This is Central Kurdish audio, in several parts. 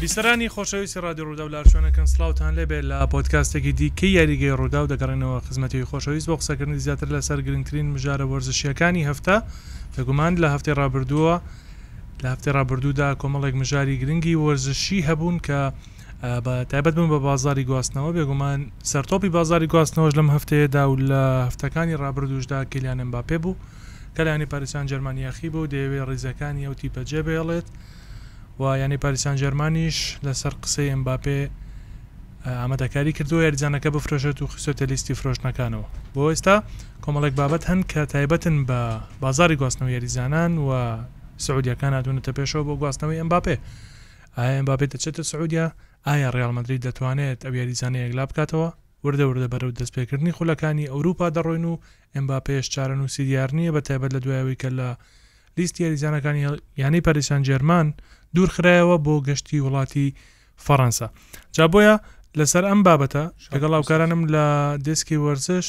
بیسەرانی خۆشەویستی ڕادیۆ ڕووداو لە هەرشوێنەکەن سڵاوتان لێبێت لە پۆدکاستێکی دیکەی یاریگەی ڕووداو دەگەڕێنەوە خزمەتیی خۆشەویست بۆ قسەکردنی زیاتر لەسەر گرنگترین مژارە وەرزشییەکانی هەفتە بێگومان لە هەفتەی ڕابردووە لە هەفتەی ڕابردوودا کۆمەڵێک مژاری گرنگی وەرزشی هەبوون کە بە تایبەت بوون بە بازاری گواستنەوە، بێگومان سەرتۆپی بازاری گواستنەوەش لەم هەفتەیەدا و لە هەفتەکانی رابردووشدا کیلیان ئێمباپێ بوو، کە لە یانەی پاریس سانجێرمان یاخیبوو و دەیەوێت ریزەکانی ئەو تیپە جێبهێڵێت و یانەی پاریس سانجێرمانیش لەسەر قسەی ئێمباپێ ئامادەکاری کردووە یاریزانەکە بفرۆشێت و خستووەتە لیستی فرۆشتنەکانەوە. بۆ ئێستا کۆمەڵێک بابەت هەن کە تایبەتن بە بازاری گواستنەوەی یاریزانان و سعودییەکان هاتوونەتە پێشەوە بۆ گواستنەوەی ئێمباپێ، ئایا ئێمباپێ دەچێتە سعودیە؟ ئایا ریال مەدرید دەتوانێت ئەو یاریزانە یەکلابکاتەوە؟ وردە وردە بەرەو دەستپێکردنی خولەکانی ئەوروپا دەڕۆین و ئێمباپێش چارەنووسی دیار نییە بەتایبەت لە دوای ئەوەی کە لە لیستی یاریزانەکانی یانەی پاریسانجێرمان دوورخرایەوە بۆ گەشتی وڵاتی فەڕەنسا جا بۆیە لەسەر ئەم بابەتە لەگەڵ هاوکارانم لە دێسکی وەرزش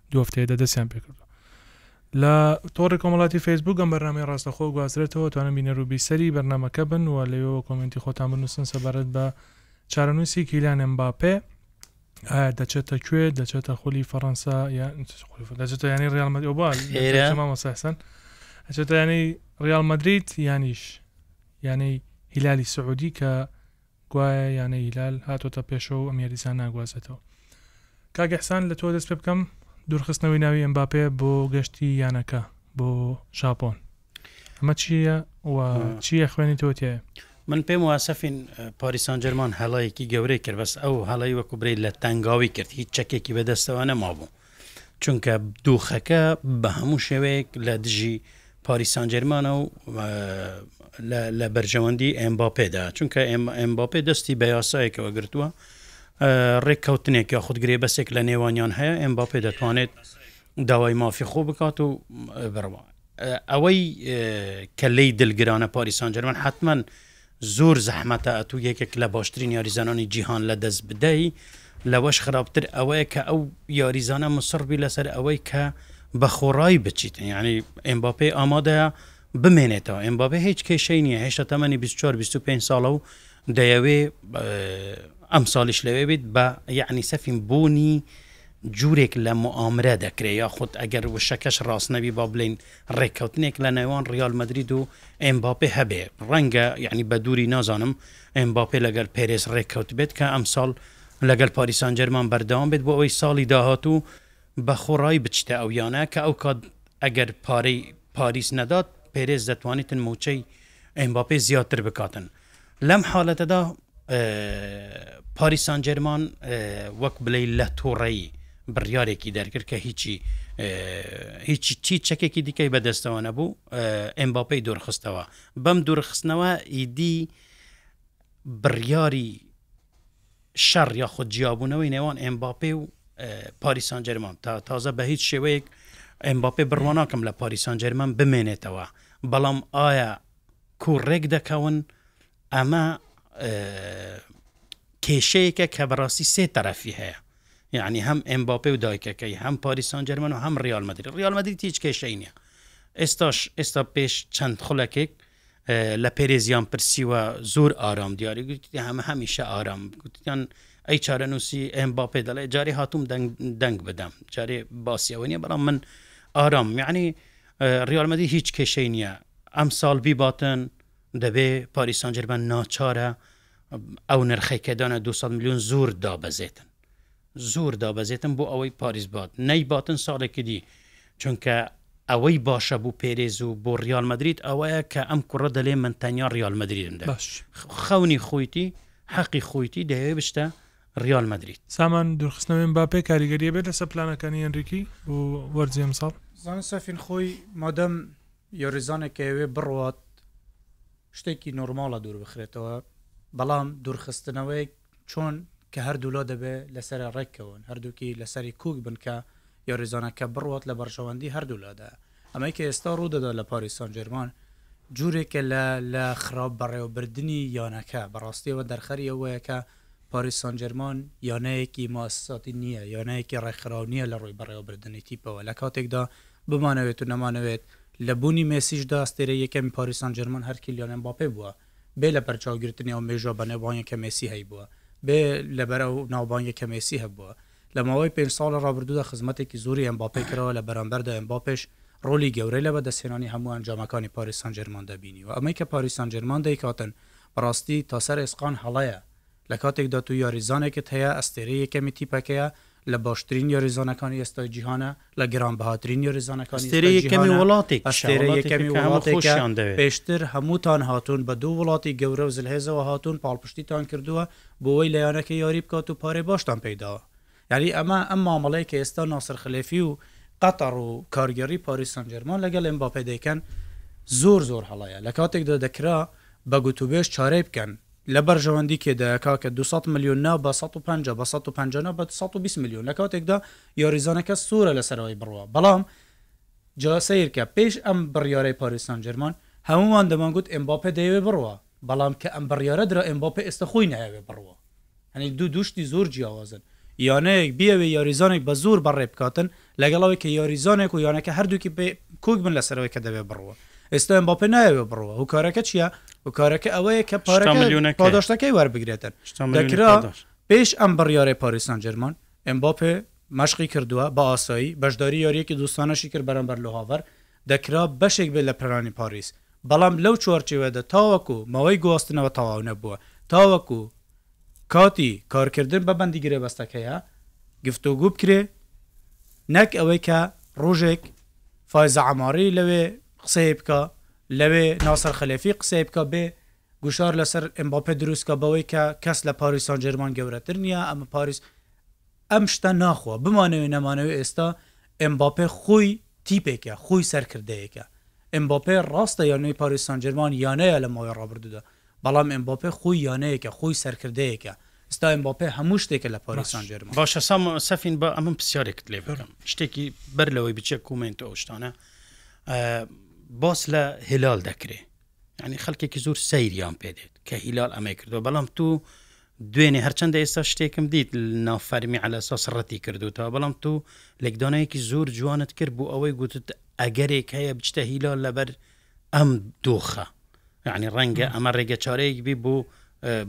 دوو هەفتەیەدا دەستیان پێکردووە. لە تۆڕی کۆمەڵاتی فەیسبووک ئەم بەرنامەی ڕاستەخۆ گواسترێتەوە توانن بینەر و بیسەری بەرنامەکە بن و لەوێوە کۆمێنتی خۆتان بنووسن سەبارەت بە چارەنووسی کیلان ئەمباپێ ئایا دەچێتە کوێ دەچێتە خولی فەڕەنسا یان خولی فە- دەچێتە یانی ڕیال مەدرید ئەو بال خێرە. تەمامە سەحسەن ئەچێتە یانی ڕیال مەدرید یانیش یانەی هیلالی سعودی کە گوایە یانەی هیلال هاتۆتە پێشەوە و ئەم یاریزان ناگوازێتەوە. کاک ئیحسان لە تۆ دەست پێ بکەم، دوورخستنەوەی ناوی ئێمباپێ بۆ گەشتی یانەکە بۆ ژاپۆن ئەمە چییە و چییە خوێنی تۆ تیایە؟ من پێم وا سەفین پاریس سانجێرمان هەڵەیەکی گەورەی کرد، بەس ئەو هەڵەی وەکو برێ لە تەنگاوی کرد، هیچ چەکێکی بەدەستەوە نەمابوو. چونکە دۆخەکە بە هەموو شێوەیەک لە دژی پاریسانجێرمانە و لە بەرژەوەندی ئەمباپێدا چونکە ئەمباپێ دەستی بە یاسایەکەوە گرتووە ڕێککەوتنێک یا خود گرێ بەسێک لە نێوانیان هەیە ئەمباپێ دەتوانێت داوای مافی خۆ بکات و بڕوان ئەوەی کە لی دلگرانە پاریسان جەرمن حتمما زۆر زەحمەتە ئەتوو یەکێک لە باشترین یاریزانانی جیهان لە دەست بدەی لەوەش خراپتر ئەوەیە کە ئەو یاریزانە مسڕبی لەسەر ئەوەی کە بە خۆڕایی بچیت یعنی ئەمباپی ئامادەیە بمێنێتەوە ئەمباپی هیچ کێشەی نییە هێشتا تەمەنی 24 25 ساڵە و دەیەوێ ئەم ساڵیش لەوێ بێت بە یعنی سەفین بوونی جوورێک لە مؤامرە دەکرێت یاخود ئەگەر وشەکەش ڕاست نەبی با بلین رێککەوتنێک لە نێوان ریال مەدرید و ئێمباپێ هەبێ، رەنگە یانی بە دووری نازانم ئێمباپێ لەگەل پێرێز رێککەوتبێت کە ئەمساڵ لەگەل پاریس سانجێرمان بەردەوام بێت بۆ ئەوەی ساڵی داهاتوو بە خۆڕایی بچیتە ئەو یانە کە ئەوکات ئەگەر پارەی پاریس نەدات پێرێز دەتوانیتن مووچەی ئێمباپێ زیاتر بکاتن. لەم حاڵەتەدا پاریس سانجێرمان وەک بلەی لە تۆڕەیی بڕیارێکی دەرکرد کە هیچی هیچی چی چەکێکی دیکەی بەدەستەوە نەبوو ئەمباپەی دوورخستەوە بەم دوورخستنەوە ئیدی بڕیاری شەڕ یاخود جیابوونەوەی نێوان ئەمباپێ و پاریسان جەرمان تا تازە بە هیچ شێوەیەک ئەمباپێ بڕواناکەم لە پاریسان جەرمان بمێنێتەوە بەڵام ئایا کوو ڕێک دەکەون ئەمە کێشەیەکە کە بەڕاستی سێ تەرەفی هەیە یعنی هەم ئەمباپێ و دایکەکەی هەم پاریسان جەرمن و هەم ریال مدرری ریال مدرری هیچ کێشەی نیە ئێستاش ئێستا پێش چەند خولەکێک لە پێرێزیان پرسیوە زۆر ئارام دیاری گوتی هەمە هەمیشە ئارام گوتیان ئەی چارەنووسی ئەم با پێ دەڵێ جارێ هاتووم دەنگ بدەم جارێ باسیەوە نیە بەڵام من ئارام یعنی ریال مەدرید هیچ کێشەی نییە ئەمساڵ بیباتن، دەبێ پاریس سانجێرمان ناچارە ئەو نرخەی کە دانە 200 میلیۆن زۆر دابەزێتن زۆر دابەزێتن بۆ ئەوەی پاریس بات نەیباتن ساڵێکی دی چونکە ئەوەی باشە بوو پێرێز و بۆ ریال مدریت ئەوەیە کە ئەم کوڕە دەلێ من تەنیا ریال مدریدم دەش خەونی خۆیتی حەقی خۆیتی دەیە بشتە ریال مەدرید. سامان، دوورخستنەوەی ئمباپێ کاریگەریی ئەبێت لەسەر پلانەکانی ئێنریکی بۆ وەرزی ئەمساڵ؟ زانا سەفین، خۆی مادام یاریزانێک ئەیەوێت بڕوات شتێکی نۆرماڵە دووربخرێتەوە، بەڵام دوورخستنەوەیەک چۆن کە هەردوولا دەبێت لەسەرێ ڕێککەون، هەردووکی لەسەری کوک بن کە یاریزانەکە بڕوات لە بەرژەوەندی هەردوولادا. ئەمەی کە ئێستا ڕوودەدات لە پاریس سانجێرمان جورێکە لە لە خراپ بەڕێوەبردنی یانەکە، بەڕاستی ئەمە دەرخەری ئەوەیە کە پاریس سانجێرمان یانەیەکی موئەسساتی نییە، یانەیەکی ڕێکخراو نییە لە ڕووی بەڕێوەبردنی تیپەوە، لە کاتێکدا بمانەوێت و نەمانەوێت لە بوونی مێسیشدا ئەستێرەی یەکەمی پاریس سانجێرمان هەر کیلیان ئێمباپێ بووە، بێ لەبەرچاوگرتنی ئەو مێژووە بەنێوبانگە کە مێسی هەیبووە، بێ لەبەر ئەو ناوبانگە کە مێسی هەبووە. لە ماوەی پێنج ساڵی رابردوودا خزمەتێکی زۆری ئێمباپێ کراوە، لە بەرامبەردا ئێمباپێش رۆلی گەورەی لە بەدەستهێنانی هەموو ئەنجامەکانی پاریس سانجێرماندا بینیوە، ئەمەی کە پاریس سانجێرمان دەیکاتن بەڕاستی تا سەر ئێسقان هەڵەیە، لە کاتێکدا تۆ یاریزانێکت هەیە ئەستێرەی یەکەمی تیپەکەیە، لە باشترین یاریزانەکانی ئێستای جیهانە، لە گرانبەهاترین یۆریزانەکانی ئێستا جیهانە، ئەستێرەی یەکەمی وڵاتێکە، پێشتر هەمووتان هاتوون بە دوو وڵاتی گەورە و زلهێزەوە هاتوون پاڵپشتیتان کردووە بۆوەی لە یانەکە یاری بکات و پارەی باشتان پێی داوە یانی ئەمە ئەم مامەڵەیە کە ئێستا ناسر خلێفی و قەتەڕ و کارگێڕی پاریس سانجێرمان لەگەڵ ئێمباپێ دەیکەن زۆر زۆر هەڵەیە لە کاتێکدا دەکرا بە گوتوبێژ چارەی بکەن. لە بەرژەوەندی کێدایە کاکە دوو سەد ملیۆن نا بە سەد و پەنجا بە سەد و پەنجا نا بە سەد و بیست ملیۆن لە کاتێکدا یاریزانەکە سوورە لەسەرەوەی بڕوا، بەڵام جا سەیرکە پێش ئەم بڕیارەی پاریس سانجێرمان هەموومان دەمانگوت ئێمباپێ دەیەوێ بڕوا، بەڵام کە ئەم بڕیارە درا ئێمباپێ ئێستا خۆی نایەوێ بڕوا. یانی دوو دوو شتی زۆر جیاوازن. یانەیەک بیەوێ یاریزانێک بە زۆر بەڕێ بکاتن، لەگەڵ ئەوەی کە یاریزانێک و یانەکە هەردووکی پێ کۆک بن لەسەرەوەی کە دەبێ بڕوا. ئێستا ئێمباپێ نایەوێ بڕوا. هۆکارەکە چییە؟ هۆکارەکە ئەوەیە کە پارەکە، پاداشتەکەی وەربگرێتن. دەکرا پێش ئەم بڕیارەی پاریس سانجێرمان ئێمباپێ مەشقی کردووە بە ئاسایی، بەشداری یارییەکی دۆستانەشی کرد بەرامبەر لۆ هاڤەر، دەکرا بەشێک بێت لە پلانی پاریس، بەڵام لەو چوارچێوەیەدا تاوەکو ماوەی گواستنەوە تەواو نەبووە، تاوەکو کاتی کارکردن بە بەندی گرێبەستەکەیە گفتۆگۆ بکرێ، نەک ئەوەی کە ڕۆژێک فایز عەماری لەوێ قسەی بکا، لەوێ ناسر خلێفی قسەی بکا، بێ گوشار لەسەر ئێمباپێ دروستکە بەوەی کە کەس لە پاریس سانجێرمان گەورەتر نییە ئەمە پاریس ئەم شتە ناخوا بمانەوێ نەمانەوێ ئێستا ئێمباپێ خۆی تیپێکە خۆی سەرکردەیەکە ئێمباپێ ڕاستە یانەی پاریس سانجێرمان یانەیە لە ماوەی ڕابردوودا بەڵام ئێمباپێ خۆی یانەیەکە خۆی سەرکردەیەکە ئێستا ئێمباپێ هەموو شتێکە لە پاریس سانجێرمان. باشە سام سەفین با ئەمن پرسیارێکت لێ بکەم شتێکی بەر لەوەی بچێ کومێنت و ئەو شتانە باس لە هلال دەکرێ یعنی خەلکێکی زۆر سەیریان پێدێت کە هیلال ئەمەی کردو بەڵام تو دوێنێ هەرچەندە ئێستا شتێکم دیت نافەرمی علەسا سڕەتی کردوتەوە بەڵام تو لێکدانەیەکی زۆر جوانت کرد بۆ ئەوەی گوتت ئەگەرێک هەیە بچتە هیلال لەبەر ئەم دۆخە یعنی ڕەنگە ئەمە ڕێگە چارەیەک بی بۆ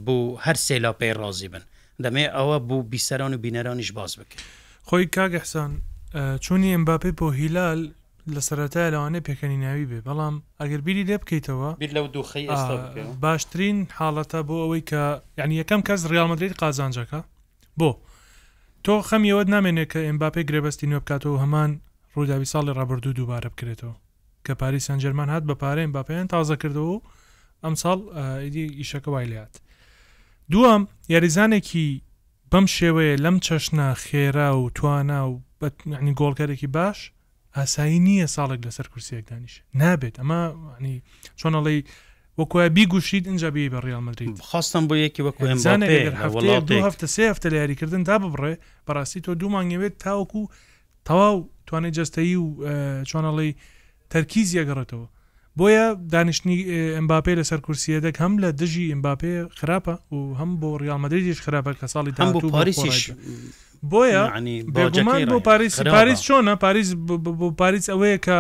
بۆ هەر سێلا پێی ڕازی بن دەمێ ئەوە بوو بیسەران و بینەرانیش باز بکرد خۆی کاگەحسان چونی ئەمباپی بۆ هیلال لە سەرەتایە لەوانەیە پێکەنیناوی بێ بەڵام ئەگەر بیری لێ بکەیتەوە بیر لەو دۆخەی ئێستا بکەوە. باشترین حاڵەتە بۆ ئەوەی کە یانی یەکەم کەس ریال مەدرید قازانجەکە بۆ تۆ خەمی ئەوەت نامێنێ کە ئێمباپێ گرێبەستی نوێ بکاتەوە و هەمان رووداوی ساڵی رابردوو دووبارە بکرێتەوە کە پاریس سان جێرمان هات بە پارەی ئێمباپێیان تازە کردەوە و ئەمساڵ ئیدی ئیشەکە وای لێ هات دووەم یاریزانێکی بەم شێوەیە لەم چەشنە خێرا و توانا و بە یانی گۆڵکەرێکی باش ئاسایی نییە ساڵێک لەسەر کورسیەک دانیشێ نابێت ئەمە ینی چۆن ئەڵی وەکوە بی گوشید ئینجا بی بە ڕیال مەدرید خواستم بۆ یەکی وەکو ئەمباپێ هەفتە سێ هەفتە لە یاریکردن دا ببڕێ بەڕاستی تۆ دوو مانگەوێت تاوەکو تەواو توانای جەستەیی و چۆن ئەڵێی تەرکیزی ئەگەڕێتەوە بۆیە دانیشتنی ئەمباپێ لەسەر کورسیە دەک هەم لە دژی ئەمباپێ خراپە و هەم بۆ ڕیال مەدریدیش خراپە کە ساڵی هەم بۆ پاریسیش بۆیە بێگومان بۆ پاریس پاریس چۆنە پاریس بۆ پاریس ئەوەیە کە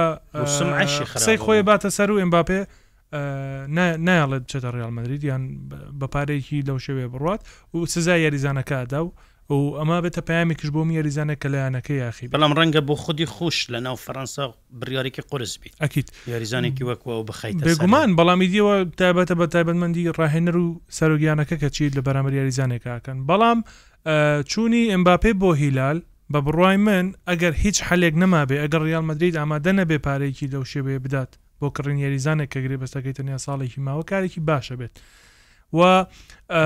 قسەی خۆی باتە سەر و ئەمباپێ نایەڵێت بچێتە ڕیاڵ مەدرید یان بە پارێکی لەو شەوێ بڕات و سزا یاریزانەکە ئەدا و ئەو ئەما بێتە پامێکیش بۆم یاریزانە کە لایەنەکە یاخی بەڵام ڕەنگە بۆ خودی خوش لە ناو فەرەنسا بڕیارێکی قرس بیت ئەکییت یاریزانێکی وەکوە و بخیت بێگومان بەڵامی دیوە تابەتە بە تایبەتمەندی ڕاهێنەر و سەرۆگیانەکە کە چیت لە بەرامەر یاریزانێکەکەن بەڵام چوونی ئەمباپێ بۆ هیلال بە بڕای من ئەگەر هیچ حلێک نەمابێ ئەگەر ڕیال مدرید ئامادە نەبێ پارێکی لەو شێوەیە بدات بۆ کڕین یەریزانێک کە گرێبەستەکەی تەنیا ساڵێکی ماوە کارێکی باشە بێت و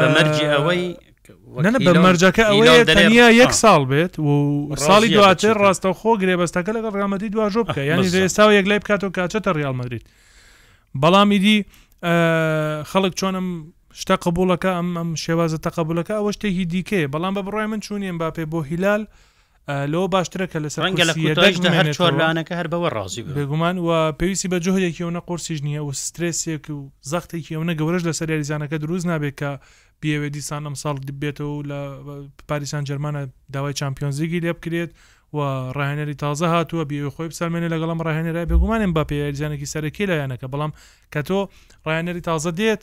بە مەرجی ئەوەی نەنە بە مەرجەکە ئەوەیە تەنیا یەک ساڵ بێت و ساڵی دواتر ڕاستەخۆ گرێبەستەکە لەگەڵ ڕامەتی دواژۆ بکە یانی ئێستا یەک لای بکات و کاچەتە ڕیال مدریت بەڵامی دی خەڵک چۆنم شتە قبولەکە ئەم ئەم شێوازە تەقبولەکە ئەوە شتێکی دیکەیە بەڵام بە بڕای من چوونیم باپێ بۆ هیلال لەوە باشترە کە لەسەر ڕەنگە لە کورسی یەدەگ کۆتاییشدا هەر چوار بمێنێتەوە. لایەنەکە هەر بەوە ڕازی بن. بێگومان، و پێویستی بە جوهدێکی ئەونە قورسیش نییە و سترێسێک و زەختێکی ئەونە گەورەش لەسەر یاریزانەکە دروست نابێت کە بیەوێت دیسان ئەمساڵ بێتەوە و لە پاریس سانجێرمانە داوای چامپیۆنزلیگی لێبکرێت و ڕاهێنەری تازە هاتووە بیەوێت خۆی بسەلمێنێت لەگەڵ ئەم ڕاهێنەرە. بێگومان ئێمباپێ یاریزانێکی سەرەکییە لایەنەکە، بەڵام کە تۆ ڕاهێنەری تازە دێت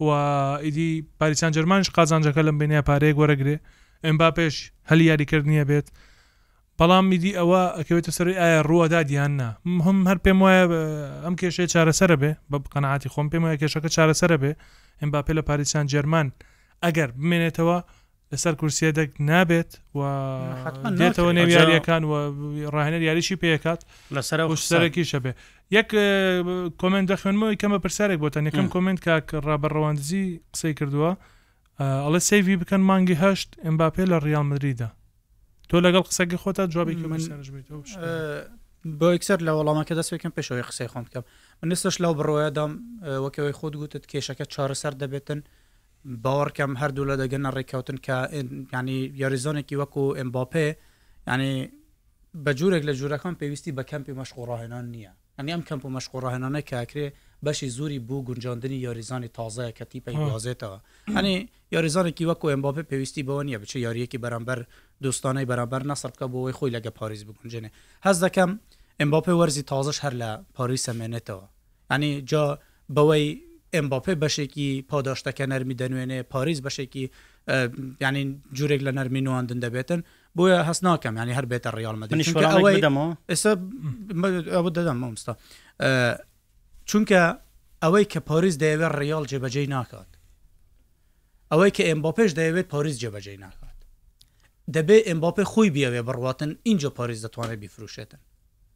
و ئیدی پاریسانجێرمانیش قازانجەکە لەم بینایە پارەیەک وەرەگرێ ئێمباپێش هەلی یاریکردنی ئەبێت بەڵام ئیدی ئەوە ئەکەوێتە سەر ئایا ڕووئەدات یان نا مهم هەر پێم وایە ئەم کێشەیە چارەسەر ئەبێ بە قەناعەتی خۆم پێم وایە کێشەکە چارەسەر ئەبێ ئێمباپێ لە پاریسانجێرمان ئەگەر بمێنێتەوە لەسەر کورسیە دەگ نابێت و دێتەوە نێو یاریەکان و ڕاهێنەر یاریشی پێکات لەسەر و سەرەکیشە بێ یەک کۆمنت دەخوێنمەوەی کەمە پرسیارێک بۆتان یەکەم کۆمنت کاک ڕابەڕەواندزی قسەی کردووە ئەڵە سەیوی بکەن مانگی هەشت ئەمباپێ لە ڕیال مدریدا تۆ لەگەڵ قسەگە خۆتا جوابی بۆ یکسەر لە وەڵامەکە دەستێکم پێشەوەی قسەی خۆم بکەم منستش لەو بڕۆیەدام وەکەوەی خۆت گوتت کێشەکە چارەسەر دەبێتن باوەڕکەم هەردوولا دەگەنە ڕێککەوتن کە ینی یاریزانێکی وەکو ئەمباپێ ینی بە جوورێک لە جوورەکان پێویستی بە کەمپی مەشق و ڕاهێنان نییە ئەنی ئەم کەمپ و مەشق و ڕاهێنانە کاکرێ بەشی زوری بوو گونجاندنی یاریزانی تازەیە کە تیپی گوازێتەوە ئەنی یاریزانێکی وەکو ئەمباپێ پێویستی بەوە نییە بچ یاریەکی بەرامبەر دۆستانەی بەرامبەر نەسڕ بکە بۆەوەی خۆی لەگە پاریس بگونجێنێ هەز دەکەم ئەمباپێ وەرزی تازەش هەر لە پاریسە مێنێتەوە یانی جا بەوەی ئێمباپێ بەشێکی پاداشتەکە نەرمی دەنوێنێ پاریس بەشێکی یانی جورێک لە نەرمی نواندن دەبێتن بۆیە هەست ناکەم ینی هەر بێتە ڕیال مەدیستا دەدەمستا چونکە ئەوەی کە پاریس دەیەوێت ڕیال جێبەجێ ناکات ئەوەی کە ئێمبا پێش دەیەوێت پاریس جێبەجێ ناکات دەبێت ئێمباپێ خۆی بیاوێ بڕاتن اینجا پاریس دەتوانێت بیفروشێتن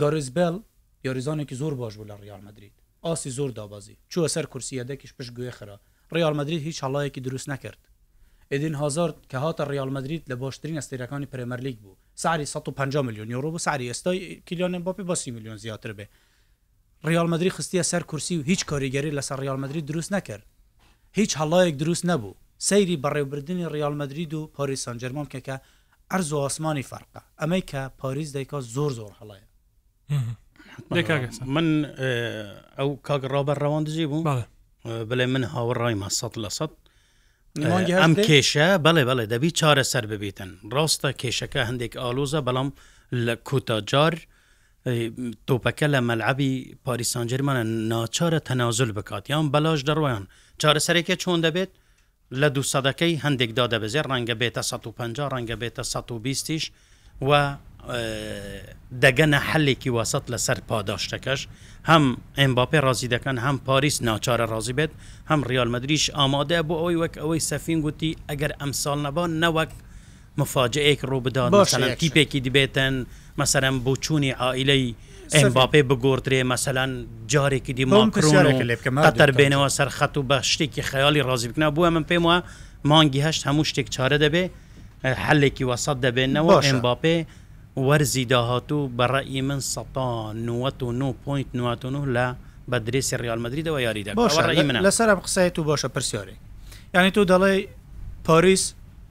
گاریس بێل یاریزانێکی زۆر باش بوو لە ریال مەدرید، ئاستی زۆر دابەزی، چووە سەر کورسی یەدەکیش پشت گوێ خرا، ریال مەدرید هیچ هەڵەیەکی دروست نەکرد، ئێدین هازارد کە هاتە ریال مەدرید لە باشترین ئەستێرەکانی پرێمەرلیگ بوو، سعری سەد و پەنجا ملیۆن یۆرۆ بوو، سعری ئێستای کیلیان ئێمباپێ با سی ملیۆن زیاتر بێ، ریال مەدرید خستییە سەر کورسی و هیچ کاریگەری لەسەر ریال مەدرید دروست نەکرد، هیچ هەڵەیەک دروست نەبوو، سەیری بەڕێوبردنی ریال مەدرید و پاریس سانجێرمان بکە کە عەرز و ئاسمانی فەرقە. ئەمەی کە پاریس دەیکا زۆر زۆر هەڵەیە. لێ کاک ئیحسان. من ئەو کاک ڕابەر ڕەوان دژی بوو بەڵێ بەڵێ من هاوڕایمە سەد لە سەد نمانگی هەر ئەم دێ؟ کێشە بەڵێ بەڵێ دەبی چارە سەر ببیتن ڕاستە کێشەکە هەندێک ئالۆزە بەڵام لە کۆتاجار تۆپەکە لە مەلعبی پاریسانجرمانە ناچارە تەنازل بکات یان بەلاش دەڕۆیان چارەسەرێکە چۆن دەبێت لە دوو سەدەکەی هەندێک دادەبەزێت، ڕەنگە بێتە سەد و پەنجا، ڕەنگە بێتە سەد و بیستیش و دەگەنە حەلێکی وەسەت لەسەر پاداشتەکەش، هەم ئێمباپێ ڕازی دەکەن، هەم پاریس ناچارە ڕازی بێت، هەم ڕیال مەدریدیش ئامادەیە بۆ ئەوەی وەک ئەوەی سەفین گوتی ئەگەر ئەمساڵ نەبا نەوەک مفاجئەیەک ڕووبدات مەسەلەن تیپێکی دبێتن مەسەلەن بۆچوونی عائیلەی ئێمباپێ بگۆڕدرێ مەسەلەن جارێکی دی ماکرۆن و قەتەر بێنەوە سەر خەت و بە شتێکی خەیاڵی ڕازی بکەنەوە بۆیە من پێم وە مانگی هەشت هەموو شتێک چارە دەبێ حەلێکی وەسەت دەبێنەوە ئێمباپێ وەرزی داهاتوو بە ڕەئی من سەد تا نۆوەت و نۆ پۆینت نۆوەت و نۆ لە بە درێسی ڕیال مەدریدەوە یاری دەکا باشە لەسەر ئەم قسەیە تو باشە پرسیارێک یانی تۆ دەڵێی پاریس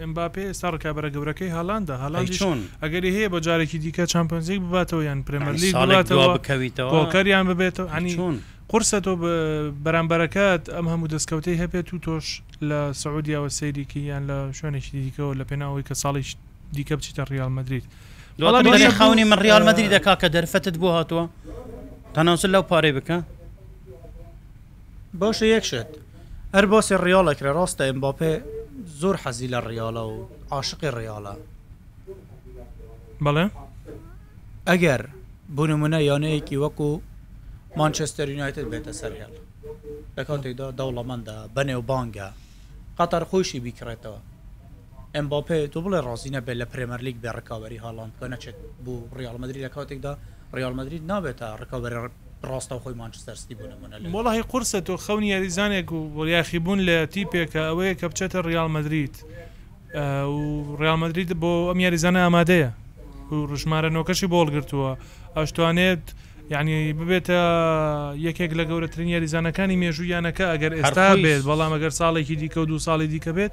ئێمباپێ ئێستا ڕکابەرە گەورەکەی هالاندە، هالاندیش ئەگەری هەیە بۆ جارێکی دیکە چامپیۆنزلیگ بباتەوە یان پرێمەرلیگ بباتەوە، گۆڵکەریان ببێتەوە، یانی قورسە تۆ بەرامبەرەکەت ئەم هەموو دەستکەوتەی هەبێت و تۆش لە سعودیاوە سەیری کەی یان لە شوێنێکی دیکەوە لە پێناو ئەوەی کە ساڵێکی دیکە بچیتە ڕیاڵ مەدرید. دواتر دەرێ خەونی من ڕیاڵ مەدریدە کاکە دەرفەتت بۆ هاتووە تەناسول لەو پارەی بکە. باشە یەک شت هەر باسی ڕیاڵە کرا ڕاستە ئێمباپێ زۆر حەزی لە ڕیاڵە و عاشقی ڕیاڵە بەڵێ ئەگەر بۆ نمونە یانەیەکی وەکو مانچستەر یونایتد بێتە سەر هێڵ لە کاتێکدا دەوڵەمەندە بەنێوبانگە قەتەر خۆیشی بیکڕێتەوە ئێمباپێ تۆ بڵێ ڕازی نەبێت لە پرێمەرلیگ بێ ڕکابەری هالاند بکە نەچێت بۆ ڕیاڵ مەدرید لە کاتێکدا ڕیاڵ مەدرید نابێتە ڕکابەری ڕاستەوخۆی مانچستەر ستی بۆ نموونە لە وەڵاهی قورسە تۆ خەونی یاریزانێک و یاخی بوون لە تیپێکە ئەوەیە کە بچێتە ڕیاڵ مەدرید و ڕیاڵ مەدرید بۆ ئەم یاریزانە ئامادەیە و ژمارە نۆکەشی بۆ هەڵگرتووە ئەشتوانێت یعنی ببێتە یەکێک لە گەورەترین یاریزانەکانی مێژوو یانەکە ئەگەر هەر ئێستا خۆیش بێت بەڵام ئەگەر ساڵێکی دیکە و دوو ساڵی دیکە بێت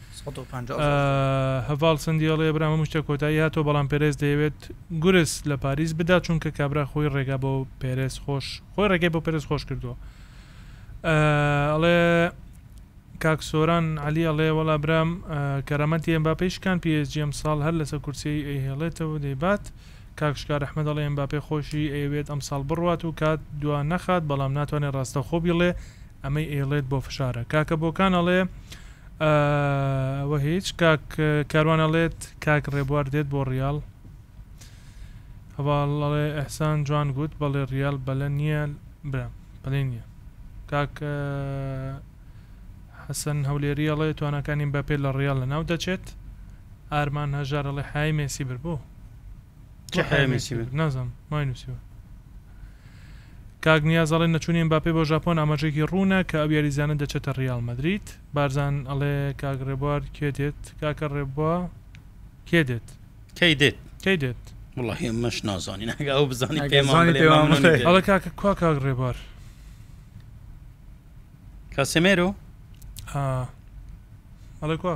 سەد و پەنجا زۆر زۆرە. هەڤاڵ سندی ئەڵێ برام هەموو شتێک کۆتایی هاتووە بەڵام پێرێز دەیەوێت گورز لە پاریس بدا چونکە کابرا خۆی ڕێگا بۆ پێرێز خۆش خۆی ڕێگای بۆ پێرێز خۆش کردووە ئەڵێ کاک سۆران عەلی ئەڵێ وەڵا برام کەرامەتی ئێمباپێی شکان پی ئێس جی ئەمساڵ هەر لەسەر کورسیی ئەیهێڵێتەوە و دەیبات کاک شکار ئەحمەد ئەڵێ ئێمباپێ خۆشی ئەیەوێت ئەمساڵ بڕوات و کات دوا نەخات بەڵام ناتوانێت ڕاستەوخۆ بیڵێ ئەمەی ئەیڵێت بۆ فشارە. کاکە بۆکان ئەڵێ ئەوە هیچ کاک کاروان ئەڵێت کاک ڕێبوار دێت بۆ ڕیاڵ هەواڵ ئەڵێ ئەحسان جوان گوت بەڵێ ڕیاڵ بەلە نییە برا پلەی نییە کاک حەسەن هەولێری ئەڵێ تواناکانی مباپێ لە ڕیاڵ لە ناو دەچێت ئارمان هەژار ئەڵێ حای مێسی بر بۆ کێ حەیای مێسی بێت؟ نازانم وای نووسیوە. کاک نیاز ئەڵێ نەچوونی ئێمباپێ بۆ ژاپۆن ئاماژەیەکی ڕوونە کە ئەو یاریزانە دەچێتە ڕیاڵ مەدرید. بارزان ئەڵێ کاک ڕێبوار کێ دێت؟ کاکە ڕێبوا کێ دێت؟ کەی دێت؟ کەی دێت؟ وڵاهی ئەمەش نازانین ئەگە ئەو بزانین ئەگەر پێمان زانی بڵێ پێمان مەمنونی بڵێ. دەبین. ئەڵێ کاکە کوا کاک ڕێبوار؟ کاسێمێرۆ؟ ئا ئەڵێ کوا؟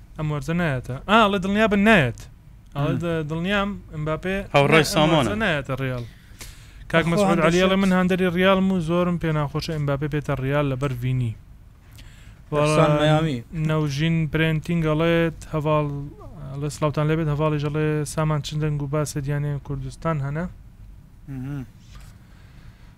ئەم وەرزە نایەتە ئا ئەڵێ دڵنیابن نایەت ئەڵێ دڵنیام ئەمباپێ هاوڕای سامانە نایەتە ڕیاڵ کاک مەسعود عەلی ئەڵێ من هاندەری ڕیاڵم و زۆرم پێ ناخۆشە ئەمباپێ بێتە ڕیاڵ لەبەر ڤینی وەڵام مەیامی نەوژین پرێنتینگ ئەڵێت هەواڵ ئەڵێ سڵاوتان لەبێت هەواڵیش ئەڵێ سامان چندەنگ و باسێت یانەیە کوردستان هەنە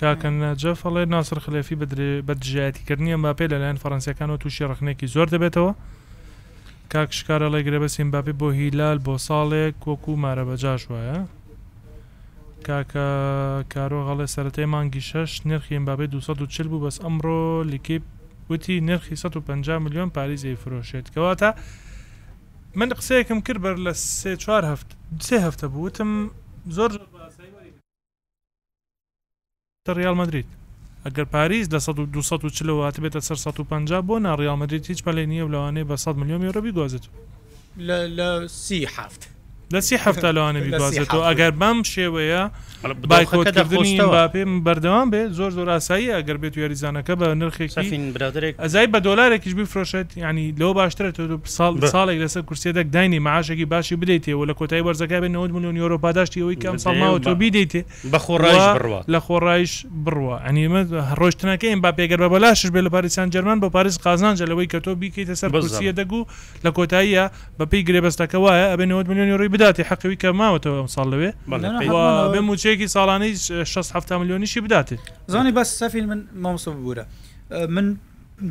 کاک نەجەف ئەڵێ ناسر خلێفی بە دژایەتیکردنی ئێمباپێ لەلایەن فەرەنسییەکانەوە تووشی ڕەخنەیەکی زۆر دەبێتەوە. کاک شکار ئەڵێ گرێبەستی ئێمباپێ بۆ هیلال بۆ ساڵێک وەکوو مارە بە جاش وایە. کاک کارۆخ ئەڵێ سەرەتای مانگی شەش نرخی ئێمباپێ دوو سەد و چل بوو بەس ئەمڕۆ لیکیپ وتی نرخی سەد و پەنجا ملیۆن پاریس ئەیفرۆشێت کەواتە من قسەیەکم کرد بەر لە سێ چوار هەفتە سێ هەفتە بوو وتم زۆر ریال مەدرید ئەگەر پاریس لە سەد و دوو سەد و چلەوە هاتبێتە سەر سەد و پەنجا بۆ نا ریال مەدرید هیچ پەلەی نییە و لەوانەیە بە سەد ملیۆن یۆرۆ بیگوازێتەوە لە لە سی هەفت لە سی هەفتا لەوانە بیگوازێتەوە ئەگەر بەم شێوەیە بایکۆتکردنی باپێ بەردەوام بێت زۆر زۆر ئاسایی ئەگەر بێت یاریزانەکە بە نرخێکی برادێک ئەزای بە دۆلارێکیش بفرۆشێت ینی لەوە باشترێت ساڵ ساڵێک لەسەر کورسیە دەک داینێی مەعاشێکی باشی بدەیتێ و لە کۆتایی وەرزەکە بێ نەوەد ملیۆن یۆرۆ پاداشتی ئەوەی کە ئەمساڵ ماوە تۆ بیدەیتێ و لە خۆڕایش بڕوا ئەنی ڕۆشتنەکەی ئێمباپێ گەر بە بەلاشش بێ لە پاریس سانجێرمان بۆ پاریس قازانجە لەوەی کە تۆ بیکەیتە سەر کورسیە دەک و لە کۆتاییا بەپێی گرێبەستەکە وایە ئەبێ نەوەد ملیۆن یۆرۆی بداتێ حەقی ئەوی کە ماوەتەوە ئەمساڵ لەوێ و بێ موچەیەکی ساڵانەی شەست حەفتا ملیۆنیشی بداتێ.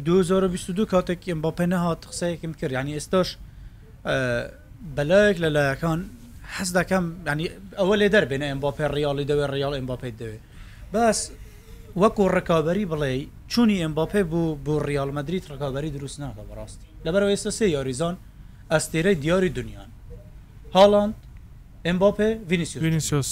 دوو هەزار و بیست و دوو کاتێک ئێمباپێ نەهات قسەیەکم کرد یعنی ئێستاش بەلایەک لە لایەکان حەز دەکەم ینی ئەوە لێ دەربێنە ئێمباپێ ڕیاڵی دەوێ ڕیاڵ ئێمباپێت دەوێ بەس وەکو ڕکابی بڵێ چونی ئێمباپێ بوو بۆ ڕیاڵ مەدریت ڕکابی دروست ناکە بەڕاستی لەبەر ئێستا سێ یاریزان ئەستێرەی دیاری دنیان هاڵاند ئێمباپێ ڤینیسیۆس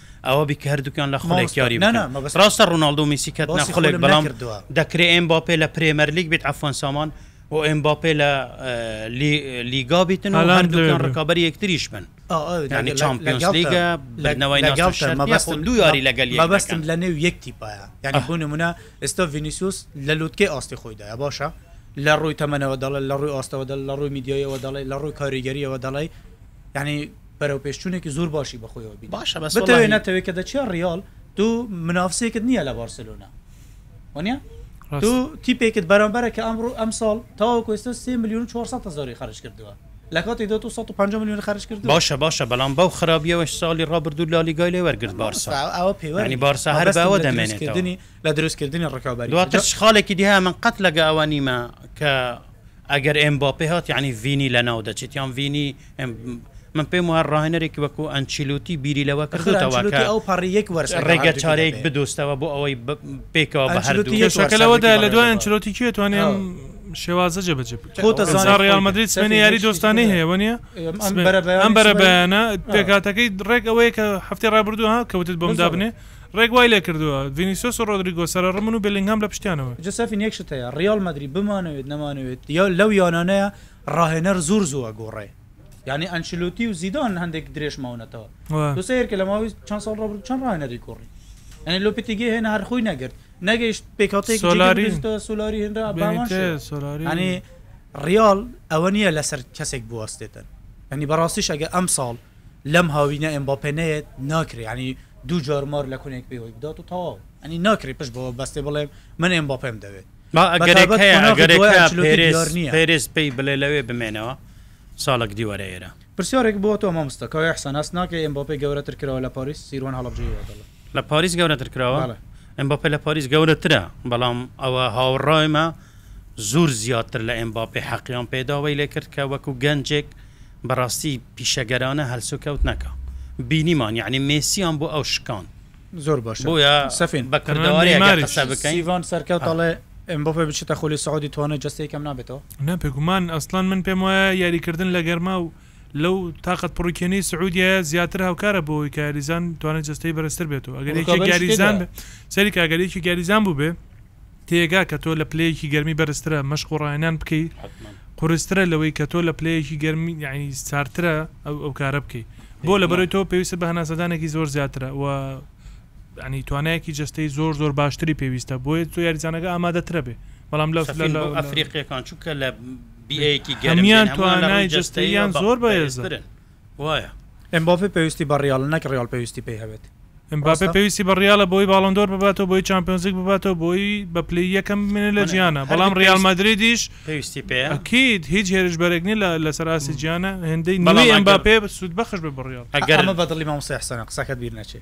ئاوا بی کە هەردوکیان لە خولێک یاری بکەن راستە روناڵدۆ و میسی کەتنە خولێک بەڵام دەکرێ ئێمباپێ لە پرێمەر لیگ بیت عەفوەن سامان و ئێمباپێ لە لیگا بیتن و هەردوکیان رکابەری یەکتریش بن یانی چامپیۆنس لیگە بردنەوەی ناوچە شەرت مەبەستم دوو یاری لەگەل یەک دەکەن مەبەستم لە نێو یەک تیپایە یانی بۆ نمونە ئێستا ڤینیسوس لە لوتکەی ئاستی خۆیدایە باشە لە رووی تەمەنەوە دەڵێت لە رووی ئاستەوە دەڵێت لە رووی میدیایەوە دەڵێت لە رووی کاریگەریەوە دەڵێت یانی بەرەوپێشچونێکی زۆر باشی بەخۆیەوە بینی بتەوێ نەتەوێ کە دەچیە ڕیاڵ تۆ منافسێکت نییە لە بارسلۆنا وەنیە تۆ تیپێکت بەرەمبەرە کە ئەمڕۆ ئەم ساڵ تاوەکو ئێستا سێ میلیون 400 هزاری خەرج کردووە لە کاتی دە 150 میلیون خەرج کرد باشە باشە بەڵام بەو خراپیەوە ساڵی ڕابردوو لالیگای لێ وەرگرت بارسا ئەوە پێوەنی بارسا هەر بەوە دەمێنێتنی لە دروستکردنی ڕکابی دواتر خاڵێکی دیها من قەت لەگە ئەوە نیمە کە ئەگەر ئێمباپێ هات یعنی ڤینی لەناو دەچێت یان ڤینی من پێم وایە ڕاهێنەرێکی وەکو ئەنچیلوتی بیری لەوە کردوتەوە کە ئەو پەڕی یەک وەرز ڕێگە چارەیەک بدۆستەوە بۆ ئەوەی پێکەوە بە هەردوو شەکەلەوەدا لە دوای ئەنچلۆتی کوێ توانێم شێوازە جێبەجێ ڕیال مدرید سمێنە یاری دۆستانەی هەیە وە نیە ئەم بەرە بەیانە پێکاتەکەی ڕێک ئەوەیە کە هەفتی ڕابردووە کەوتت بۆم دابنێ ڕێک وای لێکردووە ڤینیسۆس و ڕۆدریگۆ سەرەڕمن و بێلینگهام لە پشتیانەوە. جۆسفین یەک شت هەیە ڕیاڵ مەدرید بمانەوێت نەمانەوێت لەو یانانەیە ڕاهێنەر زۆر زوو ئەگۆڕێ یانی ئەنچلۆتی و زیدان هەندێک درێژ ماونەتەوە تۆ سەیر کە لە ماوەی چەند ساڵ ڕابردوو چەند ڕاهێنەری گۆڕی یانی لۆپتیگی هێنا هەر خۆی نەگرت نەگەیشت پێکهاتەیەکی جێگیر سۆلاری بگرێتەوە سۆلاری هێنرا بە هەمان بێنیتێز شێوە سۆلاری یانی ڕیاڵ ئەوە نییە لەسەر کەسێک بوەستێتن یانی بەڕاستیش ئەگەر ئەمساڵ لەم هاوینە ئێمباپێ نەیەت ناکرێ یانی دوو جار مار لە کونێک پێوەی بدات و تەواو یانی ناکرێ پشت بەوە بەستێ بڵێ من ئێمباپێم دەوێت پێرێز پێی بڵێ لەوێ بمێنەوە ساڵک دی وەرە ئێرە. پرسیارێک بۆ تۆ مامۆستا کاوەی حسن هەست ناکەی ئێمباپێ گەورەتر کراوە لە پاریس سیروان هەڵەبجەیی وا دەڵێ لە پاریس گەورەتر کراوە ئێمباپێ لە پاریس گەورەترە بەڵام ئەوە هاوڕایمە زۆر زیاتر لە ئێمباپێ حەقیان پێداوەی لێ کرد کە وەکو گەنجێک بەڕاستی پیشەگەرانە هەلسوکەوت نەکا بینیمان یەعنی مێسیان بۆ ئەو شکاند. زۆر باشە بۆیە سەفین بە کوردەواری ئەگەر نەیماریش. قسە بکەین سیڤان سەرکەوت ئەڵێ ئێمباپێ بچێتە خولی سعودی توانای جەستەی کەم نابێتەوە؟ نا بێگومان ئەسڵەن من پێم وایە یاریکردن لە گەرما و لەو تاقەت پڕوکێنەی سعودیایە زیاتر هۆکارە بۆ ئەوەی کە یاریزان توانای جەستەی بەرزتر بێت و ئەگەر یەکێک ڕکابەریشی یاریزان تێدایە. بێ سەیری کە ئەگەر یەکێک یاریزان بووبێ تێگا کە تۆ لە پلەیەکی گەرمی بەرزترە مەشق و ڕاهێنان بکەی حەتمەن قورسترە لەوەی کە تۆ لە پلەیەکی گەرمی یەعنی ساردترە ئەو ئەو کارە بکەی بۆ لە بەرەوەی تۆ پێویستت بە هەناسەدانێکی زۆر زیاترە و یەعنی توانایەکی جەستەی زۆر زۆر باشتری پێویستە بۆیە تۆ یاریزانەکە ئامادەترە بێ بەڵام لەو سەفین بۆ ئەفریقیەکان چونکە لە بیەیەکی گەرمیان هەمیان توانای جەستەییان زۆر بەهێزە. برن وایە. ئێمباپێ پێویستی بە ڕیالە نەک ڕیال پێویستی پێی هەبێت. ئێمباپێ پێویستی بە ڕیالە بۆی باڵۆندۆر بباتەوە بۆی چامپیۆنزلیگ بباتەوە بۆی بە پلەی یەکەم بمێنێت لە جیهانا بەڵام ڕیال مەدریدیش پێویستی پێیە ئەکید هیچ هێرشبەرێک نیە لە لەسەر ئاستی جیهانا هێندەی نوێی ئێمباپێ سوودبەخش بێت بۆ ڕیال. ئەگەر ئەمە بە دڵی مامۆستای حسەنە قسەکەت بیر نەچێ.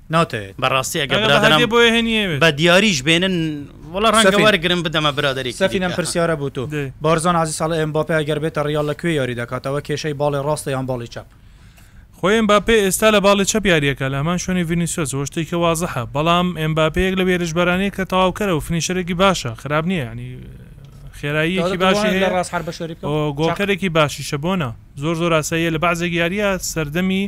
ناتەوێت بەڕاستی ئەگەر برادەران بە دیاریش بێنن وەڵا ڕەنگە وەرگرم بدەمە برادەرێکی دیکە. سەفینەم پرسیارە بۆ تۆ بارزان عەزیز ساڵ ئێمباپێ ئەگەر بێتە ڕیاڵ لە کوێ یاری دەکات ئەوە کێشەی باڵی ڕاستە یان باڵی چەپ؟ خۆی ئێمباپێ ئێستا لە باڵی چەپ یاری ئەکات لە هەمان شوێنی ڤینیسیۆس ئەوە شتێکی وازحە بەڵام ئێمباپێ یەک لەو هێرشبەرانەیە کە تەواوکەرە و فنیشەرێکی باشە خراپ نییە یانی خێراییەکی باشی هەیە ڕاست هەر بەشەری بکە و گۆڵکەرێکی باشیشە بۆ نا زۆر زۆر ئاساییە لە بەعزێک یاریە سەردەمی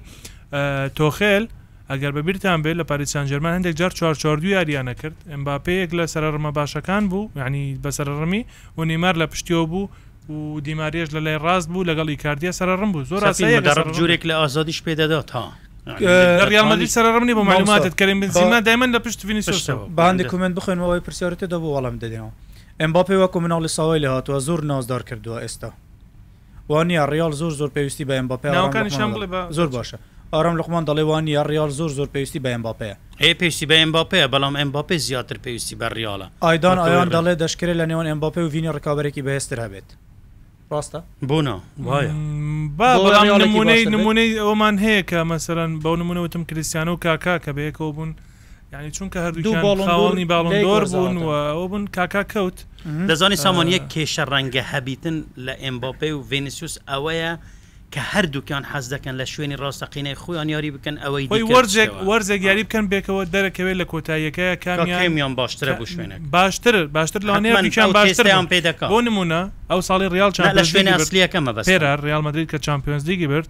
تۆخێل ئەگەر بەبیرتان بێت لە پاریس سانجێرمان هەندێک جار چوار چوار دوو یاریان ئەکرد ئێمباپێ یەک لە سەرەڕمە باشەکان بوو یانی بە سەرەڕمی و نێمار لە پشتیەوە بوو و دیماریاش لە لای ڕاست بوو لەگەڵ ئیکاردیا سەرەڕم بوو زۆر ئاساییە سەفین کە مدرب سەرەڕم بێت. جورێک لە ئازادیش پێ دەدات ها یانی لە ڕیاڵ مەدرید لەتوانی سەرەڕم نیە بۆ مامۆستا، مەعلوماتت کەریم با- بنزیما دایمەن لە پشت ڤینیسیۆسە پشتەوە با هەندێک بەندە کۆمێنت بخوێنمەوە ئەوەی پرسیارت تێدا بوو وەڵامت دەدەینەوە ئێمباپێ وەکو مناڵی ساوای لێهاتووە زۆر نازدار کردووە ئێستا وانیە ڕیاڵ زۆر زۆر پێویستی بە ئێمباپەیە ئارام لوقمان دەڵێ زۆر باشە ئارام لوقمان دەڵێ وانیە ڕیاڵ زۆر زۆر پێویستی بە ئێمباپەیە. ئێ پێویستی بە ئێمباپەیە بەڵام ئێمباپێ زیاتر پێویستی بە ڕیاڵە. ئایدان ئایان دەڵێ دەشکرێ لە نێوان ئێمباپێ و ڤینی ڕکابەرێکی بەهێزتر هەبێت ڕاستە؟ بۆ نا وایە. با بەڵام نموونەی نموونەی ئەوەمان هەیە کە مەسەلەن بەو نموونە وتم کریستیانۆ و کاکا کە بەیەکەوە بوون یانی چونکە هەردوو خاوەنی باڵندۆر بوون و ئەو بوون کاکا کەوت دەزانی سامان یەک کێشە ڕەنگە هەبیتن لە ئەمباپی و ڤینسیوس ئەوەیە کە هەردووکیان حەز دەکەن لە شوێنی ڕاستەقینەی خۆیان یاری بکەن ئەوەی وەرزێک وەرزێک یاری بکەن بێکەوە دەرەکەوێت لە کۆتاییەکە کامیان باشترە بۆ شوێنە باشتر باشتر لەوانەیەکان باشتریان پێ دەکات بۆ نمونە ئەو ساڵی ریال لە شوێنە ئەسلیەکەمە بەسێرا ریال مدرید کە چمپیۆنزلیگی برد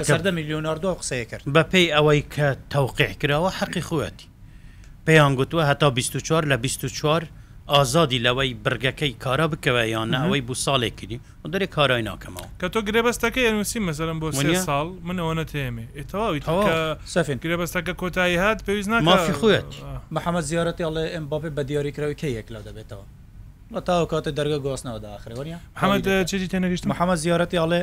لە سەردەمی لیۆناردۆ ئەو قسەیە کرد. بە پێی ئەوەی کە تەوقیع کراوە حەقی خۆیەتی. پێیان گوتووە هەتا بیست و چوار لە بیست و چوار ئازادی لەوەی بڕگەکەی کارا بکەوێ یان نە ئەوەی بوو ساڵێک کردی و دەرێ کارای ناکەمەوە. کە تۆ گرێبەستەکەی ئەنووسی مەسەلەن بۆ سێ ساڵ من ئەوەنە تێمێ ئێ تەواوی تۆ کە گرێبەستەکە کۆتایی هات پێویست ناکا. مافی خۆیەتی. محەمەد زیارەتی ئەڵێ ئێمباپێ بە دیاریکراوی کەی یەکلا دەبێتەوە؟ وەڵا تا ئەو کاتە دەرگە گواستنەوە دائەخرێ وەنیە؟ محەمەد چێتی تێنەگەشتم؟ محەمەد زیارەتی ئەڵێ.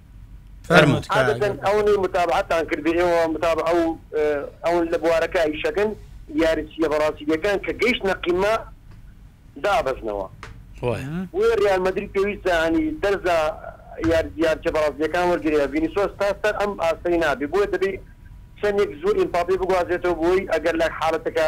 فەرموو تکایە گەر عادەتەن ئەونەی بتوانن. متابەعەتان کردبێ ئێوە متابەعە و ئەون لە بوارەکە ئیشەکەن یاری چیە بەڕازیلیەکان کە گەیشتنە قیمە دابەزنەوە وایە. بۆیە ریال مەدرید پێویستە یانی دەرزە یار یارچە بەڕازلیەکان وەرگرێ ڤینیسۆس تا سەر ئەم ئاستەی نابێ بۆیە دەبێ چەندێک زوو ئیمپاپێ بگوازێتەوە بۆی ئەگەر لە حالەتەکە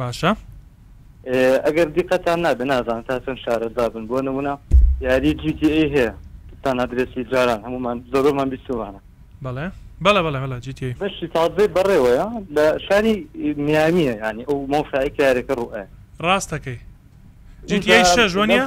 باشە. ئەگەر دیقەتان نابێ نازانم تا چەند شارەزا بن بۆ نمونە یاری جی تی ئەی هەیە سان ئەدرێسی جاران هەمومان زۆربەمان بیستومانە. بەڵێ بەڵێ بەڵێ بەڵێ جی تی ئەی. بەشی تازەی بەڕێوەیە لە شاری میامیە یانی ئەو مۆسایکە یارێکە ڕوئایە. ڕاست ئەکەی جی تی ئەی شەش وەنیە؟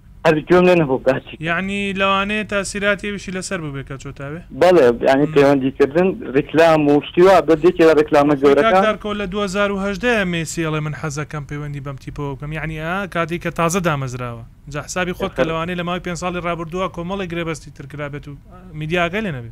هەر گوێم لێ نەبوو باسی کرد. یەعنی لەوانەیە تاسیراتی ئەویشی لەسەر بوبێ کە چۆتە وێ. بەڵێ یەعنی پەیوەندی کردن ڕیکلام و شتی وا بێت یەکێ لە ڕیکلامە ئەخۆی کاک گەورەکان. دارکۆ لە دوو هەزار و هەژدە ە مێسی ئەڵێ من حەزەکەم پەیوەندی بەم تیپەوە بکەم یەعنی ئە کاتەی کە تازە دامەزراوە جا حسابی خۆت کە لەوانەیە لە ماوەی پێنج ساڵی ڕابوردووا کۆمەڵێک گرێبەستی تر کرابێت و میدیاکەی لێ نەبێ.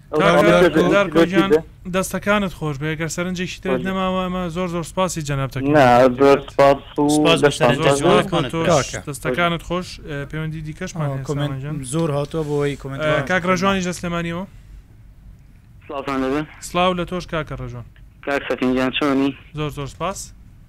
دارکۆگیان دەستەکانت خۆش بێ گەر سەرنجێکی ترت نەماوە ئەمە زۆر زۆر سپاسی جەنابتەکانت خۆش پەیوەندی دیکەشمان زۆر هاتووە بۆی کاک ڕژوانی لە سلێمانیەوە سلااو لە تۆش کاکە ڕژوان زۆر زۆر سپاس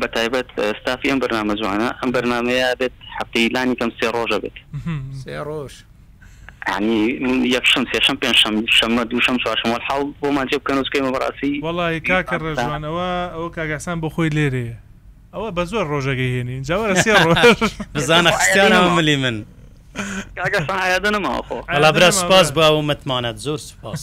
بە تایبەت ستافی ئەم بەرنامە جوانە. ئەم بەرنامەیە ئەبێت هەفتەی لانی کەم سێ ڕۆژ ئەبێت. سێ ڕۆژ. یانی یەکشەم سێشەم پێنجشەم شەمە دووشەم چوارشەم وەلحاڵ بۆمان جێ بکەن و سکەیمە بەڕاستی. وەڵاهی کاکە ڕێزوان ئەوە ئەوە کاک ئیحسان بۆ خۆی لێرەیە ئەوە بە زۆر ڕۆژ ئەگەیێنی ئینجا وەرە سێ ڕۆژ. بزانە خستیانەوە ملی من. کاک ئیحسان عەیادە نەماوە خۆ. وەڵا برا سوپاس بۆ ئەو متمانەت زۆر سوپاس.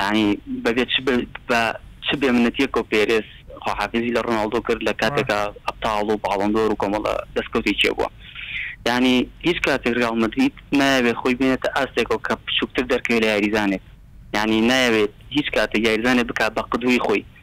یانی بەبێ چ بە چ بێ منەتیەکەو پێرێز خواحافیزی لە ڕۆناڵدۆ کرد لە کاتێکا ئەبتاڵ و باڵۆندۆر و کۆمەڵە دەستکەوتی کێ بووە یانی هیچ کاتێک ڕیاڵ مەدرید نایەوێ خۆی بێنێتە ئاستێکەوە کە بچووکتر دەرکەوێ لە یاریزانێک یانی نایەوێت هیچ کاتێک یاریزانێ بکا بە قدوەی خۆی.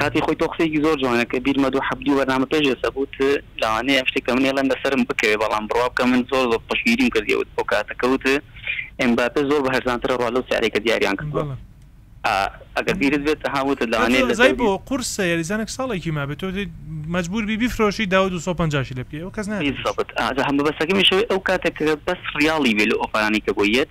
کاتی خۆی تۆ قسەیەکی زۆر جوانە کە بیرمە دوو حەب دوو بەرنامە پێش ئێستا بووت لەوانەیە ئەم شتەی کە من ئێڵێم بەسەرم بکەوێ بەڵام بڕوا بکە من زۆر زۆر پشتگیریم کردیەوت بۆ کاتە کە وت ئێمباپێ زۆر بە هەرزانترە ڕوا لەو سعرەی کە دیاریان کردووە ئا ئەگەر بیرت بێت تەنها وتت لەوانەیە لە دەوری بۆ قورسە یاریزانێک ساڵێکی مابێت تۆ دێیت مەجبوور بی بیفرۆشی دا و دوو سەد و پەنجا شی لێ بکەی ئەو کەس نایەت بیست سەد ئا جا هەم بەسەکەم ئیشەوەی ئەو کاتێک کە بەس ڕیاڵی بێ لەو ئۆفەرانەی کە بۆی یەت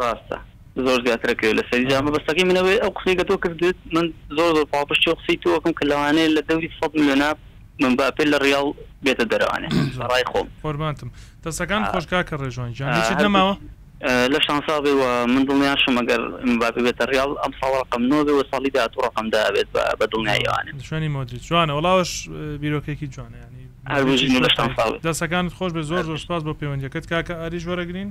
ڕاستە زۆر زیاترە کە لە سەری جا مەبەستەکەی من ئەوەیە ئەو قسەی کە تۆ کردت من زۆر زۆر پاڵپشتی و قسەی تۆکم کە لەوانەیە لە دەوری سەد ملیۆنا مباپێ لە ڕیاڵ بێتە دەرەوانێ بە ڕای خۆم. قوربانتم. دەستەکانت خۆش کاکە ڕێژوان گیان. هیچت نەماوە؟ لەش هەنسا بێ وە من دڵنیاشم ئەگەر مباپێ بێتە ڕیاڵ ئەمساڵ ڕەقەم نۆ بێ وە ساڵی داهاتوو ڕەقەم دە ئەبێت بە بە دڵنیایی ئەوانە. لە شوێنی مۆدریچ. جوانە وەڵا ئەوەش بیرۆکەیەکی جوانە یانی. هەر بژین و لەشتان ساغ بێت. دەستەکانت خۆش بێت زۆر زۆر سوپاس بۆ پەیوەندیەکەت کاکە ئاریش وەرەگرین.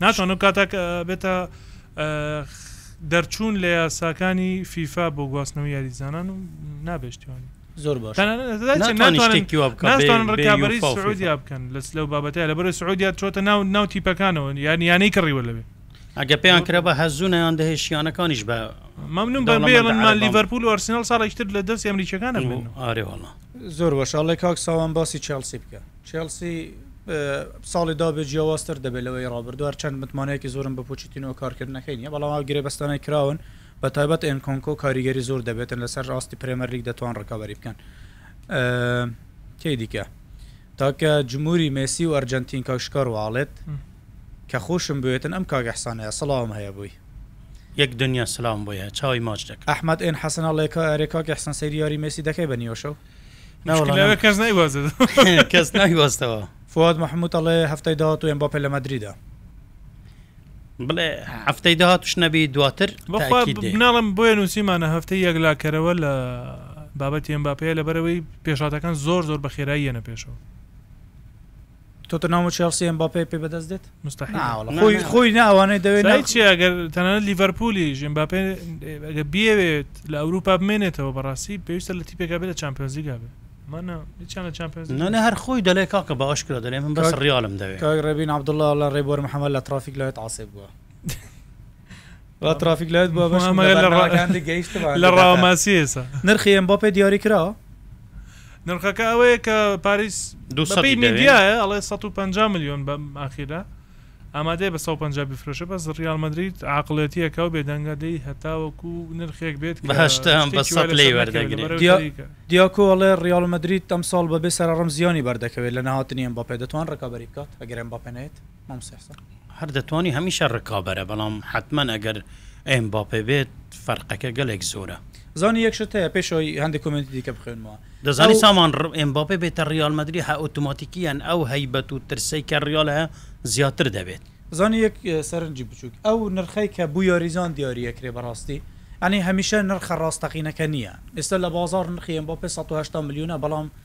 ناتوانم کاتەک بێتە دەرچوون لە یاساکانی فیفا بۆ گواستنەوە یاریزانان و نابێشتیوانی زۆر باش ڕکابی سعودیا بکەن لەس لەو بابەتە لە بەرە سعودیا چۆتە ناو ناو تیپەکانەوە یان یانەی کڕیوە لەوێ ئەگە پێیان کرا بە هەزوونیان دەهێ شیانەکانیش بە مەمنون بەێڵمان لیڤەرپول و ئەرسنال ساڵێکتر لە دەست ئەمریکەکانە بوون ئارێوەڵە زۆر بەشاڵێک کاک ساوان باسی چاڵسی بکە چێڵسی ساڵی دابێ جیاوازتر دەبێت لەوەی ڕابردوو هەرچەند متمانەیەکی زۆرم بە پۆچتینۆ کارکردنەکەی نیە بەڵام ئەو گرێبەستانەی کراون بە تایبەت ئێنکۆنکۆ کاریگەری زۆر دەبێتن لەسەر ڕاستی پرێمەر لیگ دەتوان ڕکابەری بکەن کەی دیکە تاکە جمهوری مێسی و ئەرجنتین کاکشکار واڵێت کە خۆشم بوێتن ئەم کاگەحسانەیە سڵاوم هەیە بووی یەک دنیا سلام بۆیە چاوی ماچ دەکە ئەحمد ئێن حەسەنە ڵێکا ئەرێکا گەحسن سەیری یاری مێسی دەکەی بە نیۆشەو کەس نایوەستەوە فواد محمود ئەڵێ هەفتەی داهات و ئەم بۆ پێ لە مەدریدا بڵێ هەفتەی داهاتش نەبی دواتر بناڵم بۆیە نووسیمانە هەفتەی یەکلاکەرەوە لە بابەتی ئەم باپەیە لەبەرەوەی پێشاتەکان زۆر زۆر بە خێراییە نە پێشەوە تۆتنهام و چێڵسی ئێمباپێ پێ بەدەست دێت؟ مستحیل. نا وەڵا خۆی خۆی نا ئەوانەی دەوێت جای ناخ- چی ئەگەر تەنانەت لیڤەرپوولیش ئێمباپێ ئەگەر بیەوێت لە ئەوروپا بمێنێتەوە بەڕاستی پێویستە لە تیپێکا بێت لە چامپیۆنزلیگا بێ ئەمانە هیچیان لە چامپیۆنزلیگ نا نا هەر خۆی دەلێ کاکە بە ئاشکرا دەلێ من بەس کاک- ڕیالم دەوێ. کاک ڕێبین عەبدوڵا لە ڕێبوار محەمەد لە تڕافیک لایت عاسێب بووە. با ترافیک لایت بوە بەشم لە بەرنامەکان گەیشتمان لە ڕاوەماسی ئێسا نرخی ئێمباپێ دیاری کرا؟ نرخەکە ئەوەیە کە پاریس بەپێی میدیایە ئەڵێ 150 ملیۆن بە ئاخیرا ئامادەیە بە 150 بفرۆشە بەس ڕیال مەدرید عقلەتیەکە و بێدەنگە دەی هەتاوەکو و نرخێک بێت دیاکۆڵێ ڕیال مەدرید ئەم ساڵ بەبێ سەرڕم زیانی بەردەکەوێت لە نهاتنیان بەپێ دەتوان ڕکابی بکات ئەگەرم بەپێنێت مام سحسن. هەر دەتوانی هەمیشە رکابەرە بەڵام حەتمەن ئەگەر ئێمباپێ بێت فەرقەکە گەلێک زۆرە. زانی یەک شت هەیە پێش ئەوەی هەندێک کۆمێنتی دیکە بخوێنمەوە دەزانی سامان ئێمباپێ بێتە ڕیال مەدری هە ئۆتوماتیکیان ئەو هەیبەت و ترسەی کە ڕیال هەیە زیاتر دەبێت زانی یەک سەرنجی بچووک ئەو نرخەی کە بوو یاریزان دیاریە کرێ بەڕاستی ئەنی هەمیشە نرخە ڕاستەقینەکە نییە ئێستا لە بازار نرخی ئێمباپێ 180 ملیونە بەڵام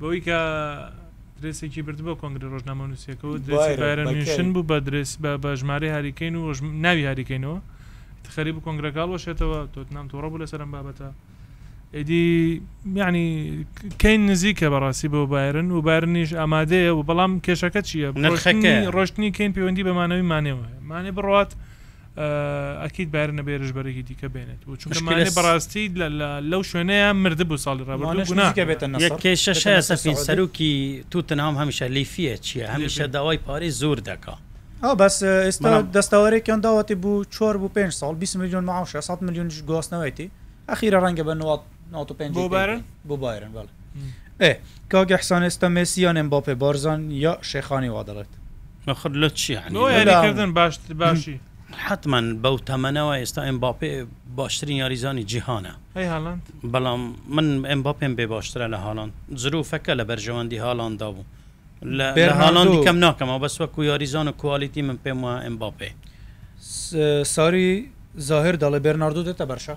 بەوەی کە درێسێکی بردبوو کۆنگری ڕۆژنامەنووسیەکەەوە درێسی بایرە میشن بوو بە درێس بە بە ژمارە هاریکەین و ناوی هاریکەینەوە خەریب و کۆنگرەکە هەڵوەشێتەوە تۆتنام تۆڕە بوو لەسەر ئەم بابەتە ئەدی میانی کەین نزیکە بەڕاستی بۆ بایرن و بارنیش ئامادەیە و بەڵام کێشەکە چییە نرخەکە ڕۆشتنی کەین پەیوەندی بەمانەوەی مانێوە مانێ بڕات ئەکید بایرن ئەبێ رشبەرێکی دیکە بێنێت بۆ چونکە مانێ بەڕاستی لەو شوێنەیە مردبوو ساڵی رابردوو گوناحە بێتە نەسڕ یەک کێشەش هەیە سەفین سەرۆکی توتنهام هەمیشە لیفیە چییە هەمیشە داوای پارەی زۆر دەکا ها بەس ئێستا دەستەوەرێکیان داوەتی بوو چوار بوو پێنج ساڵ بیست ملیۆن معاش سەد ملیۆنیش گواستنەوەیەتی ئەخیرا رەنگە بە نواڵ بۆ بایرن؟ بۆ بایرن بەڵێ ئێ کاک ئیحسان ئێستا مێسی یان ئێمباپێ بارزان یا شێخانی وا دەڵێت آخر لە چی یعنی؟ بۆ یاریکردن باشتر باشی حتما بەو تەمەنەوە ئێستا ئێمباپێ باشترین یاریزانی جیهانە هەی هالاند بەڵام من ئێمباپێم بێ باشترە لە هالاند زروفەکە لە بەرژەوەندی هاڵاندا بوو لە بێرناردۆ. هالاندی کەم ناکەمەوە بەس وەکو یاریزان و کوالیتی من پێم وە ئێمباپێ س- ساری زاهر دەڵێ بێرناردۆ دێتە بەرشە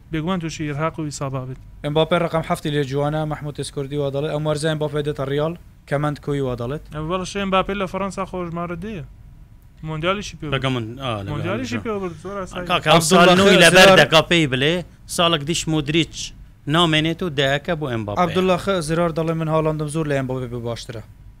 بێگومان توشی ئیرهاق و ئیسابە ئەبێت. ئێمباپێ ڕەقەم حەفتی لێ جوانە مەحمود تێز کوردی وا دەڵێت ئەم وەرزە ئێمباپێ دێتە ڕیاڵ کەمەند کوی وا دەڵێت. بەڵێ شێ ئێمباپێ لە فەڕەنسا خۆ ژمارە دەیە مۆندیالیشی پێ برد مۆندیالیشی پێ برد زۆر ئاساییە. کاکە ئەم ساڵ نۆی لە بەر دەکا پێی بلێ ساڵک دیش مۆدریچ نامێنێت و دەیەکە بۆ ئێمباپێیە. عەبدوڵا خئ زرار دەڵێت من هالاندم زۆر لە ئێمباپێ باشترە.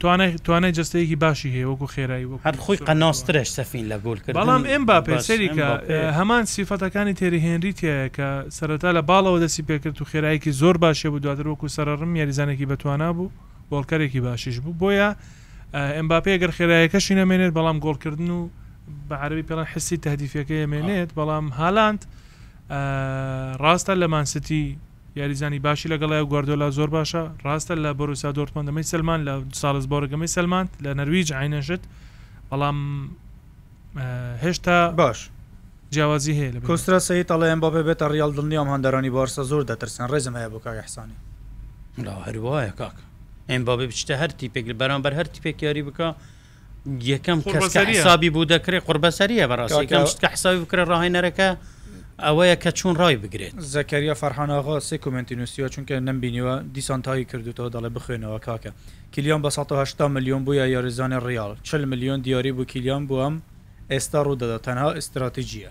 توانای توانای جەستەیەکی باشی هەیە وەکو خێرایی وەکو هەر خۆی قەناس ترەش سەفین لە گۆل کردن بەڵام ئێمباپێ بەس سەیری کە ئێمباپێ هەمان سیفەتەکانی تێری هێنری تیایە کە سەرەتا لە باڵەوە دەستی پێکرد و خێرایەکی زۆر باشی هەبوو دواتر وەکو سەرەڕم یاریزانێکی بەتوانا بوو گۆڵکەرێکی باشیش بوو بۆیە ئێمباپێ گەر خێرایەکەشی نەمێنێت بەڵام گۆڵ کردن و بە عەرەبی پێڵێن حسی تەهدیفیەکەی ئەمێنێت بەڵام هالاند ڕاستە لە مان سیتی یاریزانی باشی لەگەڵایە و گواردیۆلا زۆر باشە، ڕاستە لە بۆروسیا دۆرتمۆند ئەمەی سەلماند، لە سالزبۆرگ ئەمەی سەلماند، لە نەرویج عەینەن شت، بەڵام هێشتا باش جیاوازی هەیە لە بینەکە. کۆسرەت سەید، ئەڵێ ئێمباپێ بێتە ڕیاڵ دڵنیام هاندەرانی بارسا زۆر دەترسن، ڕێزم هەیە بۆ کاک ئیحسانی. برا هەر وایە کاکە ئێمباپێ بچیتە هەر تیپێک بەرامبەر هەر تیپێک یاری بکا، یەکەم کەس کە حسابی بوو دەکرێت قوربەسەریە بەڕاستی کەم شت کە حساوی بکرێت ڕاهێنەرەکە ئەوەیە کە چوون ڕای بگرێت زەکەریا فەرحاناغا سێ کومنتی نووسیوە چونکە نەمبینیوە دیسان تاگی کردوتەوە دەڵێ بخوێنەوە کاکە کیلیان بە سەد و هەشتا ملیۆن بوویە یاریزانی ڕیاڵ چل ملیۆن دیاری بوو کیلیان بۆ ئەم ئێستا ڕوودەدا تەنها ئیستراتیجییە.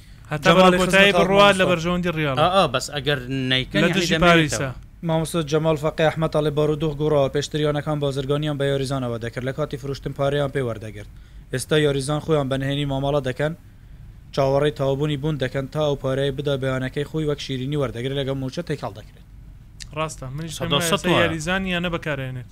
هەتا جەماڵی بەرەو کۆتایی خزمەتاڵ بڕوات لە مامۆستا. بەرژەوەندی ڕیاڵ ئا ئا بەس ئەگەر نەیکەن لە یەعنی دژی دەمێنێتەوە. پاریسە. مامۆستا جەماڵ فەقێ ئەحمەد ئەڵێ بارودۆخ گۆڕاوە پێشتر یانەکان بازرگانیان بە یاریزانەوە دەکرد لە کاتی فروشتن پارەیان پێ وەردەگرت ئێستا یاریزان خۆیان بە نهێنی مامەڵە دەکەن چاوەڕێی تەوابوونی بوند دەکەن تا ئەو پارەیە بدا بە یانەکەی خۆی وەک شیرینی وەردەگرێت لەگەڵ مووچە تێکەڵ دەکرێت. ڕاستە منیش پێم سەدا وایە سەد ئێستا وایە. یاریزان یانە بەکارئەێنێت.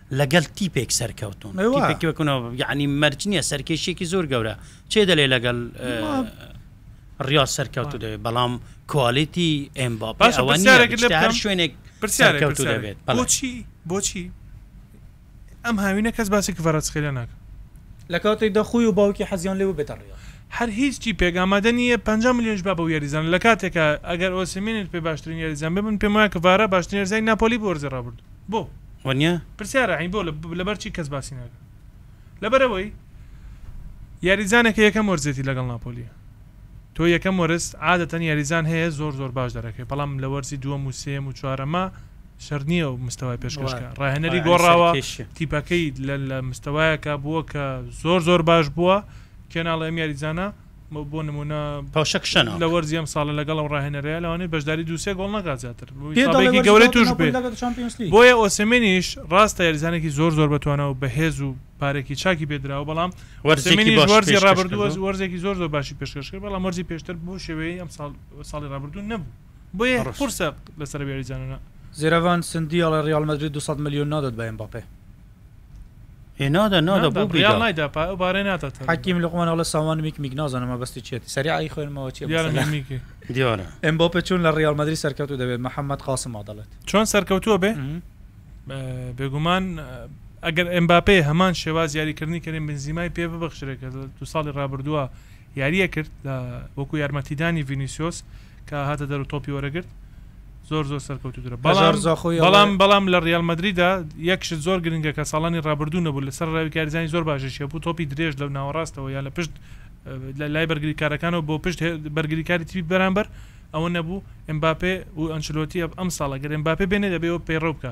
لەگەل تیپێک سەرکەوتوون تیپێکی وەکو نۆڤ یانی مەرج نییە سەرکێشیەکی زۆر گەورە چێ دەلێ لەگەل ڕیا سەرکەوتو دەبێت بەڵام کوالیتی ئێم با باش هەر شوێنێک پرسیارکەوتو دەبێت بۆچی بۆچی ئەم هاوینە کەس باسی کڤەرەتسخێلە ناکە لە کاتی دەخۆی و باوکی حەزیان لێ بێتە ڕیا هەر هیچی پێگامادە نیە 50 میلیۆنش با بە یاریزان لە کاتێکە ئەگەر ئۆسیمێنێت پێ باشترین یاریزان ببن پێم وایە کڤارا باشترین یاریزانی ناپۆلی بۆ وەرزی ڕابردوو بۆ؟ وەنیە؟ پرسیارە عەین بۆ لەبەر چی کەس باسی ناکا لەبەر ئەوەی یاریزانەکە یەکەم وەرزێتی لەگەڵ ناپۆلیە تۆ یەکەم وەرز عادەتەن یاریزان هەیە زۆر زۆر باش دەرەکەی بەڵام لە وەرزی دووەم و سێم و چوارەما شەر نییە و مستەوای پێشکەشکە ڕاهێنەری گۆڕاوە تیپەکەی لە مستەوایەکە بووە کە زۆر زۆر باش بووە کێناڵی ئەم یاریزانە بۆ نموونە پەوشەک شەنۆک لە وەرزی ئەمساڵ لەگەڵ ئەو راهێنەرەیە لەوانەیە بەشداری دوو سێ گۆڵ نەکات زیاتر سابەیەکی گەورەی تووش بێت بۆیە ئۆسێمێنیش راستە یاریزانێکی زۆر زۆر بەتوانا و بەهێز و پارەکی چاکی پێ دراوە بەڵام وەرزێکی وەرزی رابردوو وەرزێکی زۆر زۆر باشی پێشکەش کرد بەڵام وەرزی پێشتر بوو شێوەیە ئەمساڵ ساڵی رابردوو نەبوو بۆیە قورسە لەسەر یاریزانانە زێرەڤان سندی ئەڵێ ریال مەدرید دوو سەد ملیۆن نادات بە ئێمباپێ. ئێ نادا نادا بۆ بیدا ڕیاڵ نایدا پا ئەو بارەی ناتات حەکیم لوقمان ئەڵێ سامان میک میک نازانم مەبەستی چیەتی سەریع ئەی خوێنمەوە چیە دیارە مەسەلە میمیکی دیارە ئێمباپێ چۆن لە ڕیاڵ مەدرید سەرکەوتوو دەبێت محەممەد قاسم وا دەڵێت چۆن سەرکەوتووە بێ ئم. ئە، بێگومان ئە، ئەگەر ئێمباپێ هەمان شێواز یاریکردنی کەریم بنزیمای پێ ببەخشرێت کە لە دوو ساڵی ڕابردووە یاریی کرد لە وەکو یارمەتیدانی ڤینیسیۆس کە هاتە دەرو تۆپی وەرەگرت زۆر زۆر سەرکەوتو درا بەڵام بەڵام لە ریال مەدریدا یەک شت زۆر گرنگە کە ساڵانی رابردوو نەبوو لەسەر راوی کاریزانی زۆر باشیش هەبوو تۆپی درێژ لە ناوەڕاستەوە یان لە پشت لە لای بەرگریکارەکانەوە بۆ پشت بەرگریکاری تیپی بەرامبەر ئەوە نەبوو ئێمباپێ و ئەنچلۆتی ئەمساڵ ئەگەر ئێمباپێ بێنێت دەبێ ئەو پەیڕەو بکا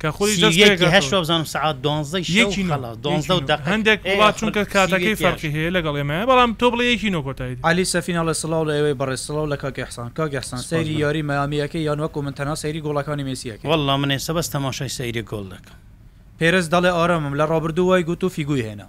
سی و یەکی هەشت وابزانم سەعات دوانزەی شەو خەڵات دوانزە و دەقە هەندێک وڵات چونکە کاتەکەی فەرقی هەیە لەگەڵ ئێمە بەڵام تۆ بڵێ یەکی نۆ کۆتایی دێت. عەلی سەفین ئەڵێ سڵاو لە ئێوەی بەڕێز سڵاو لە کاک ئێحسان کاک ئێحسان سەیری یاری مەیامی ئەکەی یان وەکو من تەنها سەیری گۆڵەکانی مێسی ئەکەی؟ وەڵڵا من ئێستا بەس تەماشای سەیری گۆڵ دەکەم. پێرێز دەڵێ ئارامم لە ڕابردوو وای گوت و فیگوی هێنا.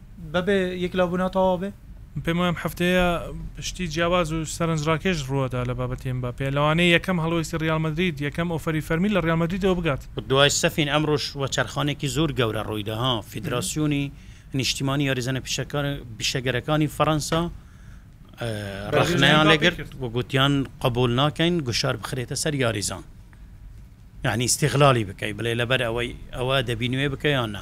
بەبێ یەکلابوونەوە تەواو بێ؟ من پێم وایە ئەم هەفتەیە شتی جیاواز و سەرنجڕاکێش ڕووەدا لە بابەتی ئێمباپێ، لەوانەیە یەکەم هەڵوێستی ڕیاڵ مەدرید، یەکەم ئۆفەری فەرمی لە ڕیاڵ مەدریدەوە بگات. دوای سەفین ئەمڕۆش وەرچەرخانێکی زۆر گەورە ڕوویدا، فیدراسیۆنی نیشتیمانی یاریزانە پیشەگەرەکانی فەرەنسا ڕەخنەیان لێگرت و گوتیان قبوڵ ناکەین گوشار بخرێتە سەر یاریزان، یەعنی ئیستیغلالی بکەی بڵێی لەبەر ئەوەی ئەوە دەبی نوێ بکەی یان نا.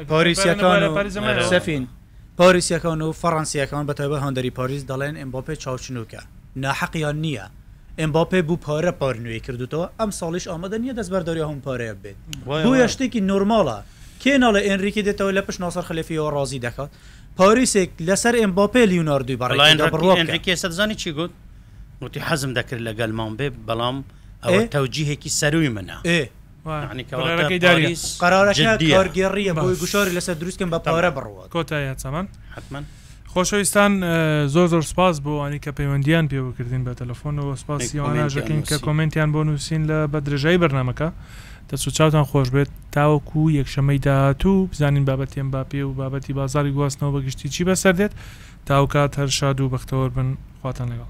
پاریسییەکان و سەفین پاریسییەکان و فەڕەنسییەکان بە تایبەت هاندەری پاریس دەڵێن ئێمباپێ چاوچنۆکە، ناحەقیان نییە، ئێمباپێ بو پارە پار نوێی کردووتەوە، ئەمساڵیش ئامادە نییە دەستبەرداری هەموو پارەیە ببێت، بۆیە شتێکی نۆرماڵە، کێ ناڵێ ئێنریکی دێتەوە لە پشت ناسەر خلێفییەوە ڕازی دەکات، پاریسێک لەسەر ئێمباپێ لیوناردوی بەڕێکرد دەبڕوا بکات. بەڵام ئێنریکی ئێستا دەزانی چی گوت؟ گوتی حەزم دەکرد لەگەلمان بێت، بەڵام ئەوە تەوجیهێکی سەرووی منە. قەرارەکەی داریس قەرارەکە کارگێڕیە بۆی گوشاری لەسەر دروست کەن بە پارە بڕوات. کۆتایی هەتەمان حەتمەن. خۆشەویستان زۆر زۆر سوپاس بۆ ئەوانەی کە پەیوەندیان پێوە کردین بە تەلەفۆنەوە سوپاسی ئەوانەش دەکەین کە کۆمێنتیان بۆ نووسین لە بە درێژایی بەرنامەکە دەست و چاوتان خۆش بێت تاوەکو یەکشەمەی داهاتوو بزانین بابەتی ئێمباپێ و بابەتی بازاڕی گواستنەوە بە گشتی چی بەسەر دێت تاوکات هەر شاد و بەختەوەر بن خواتان لەگەڵ.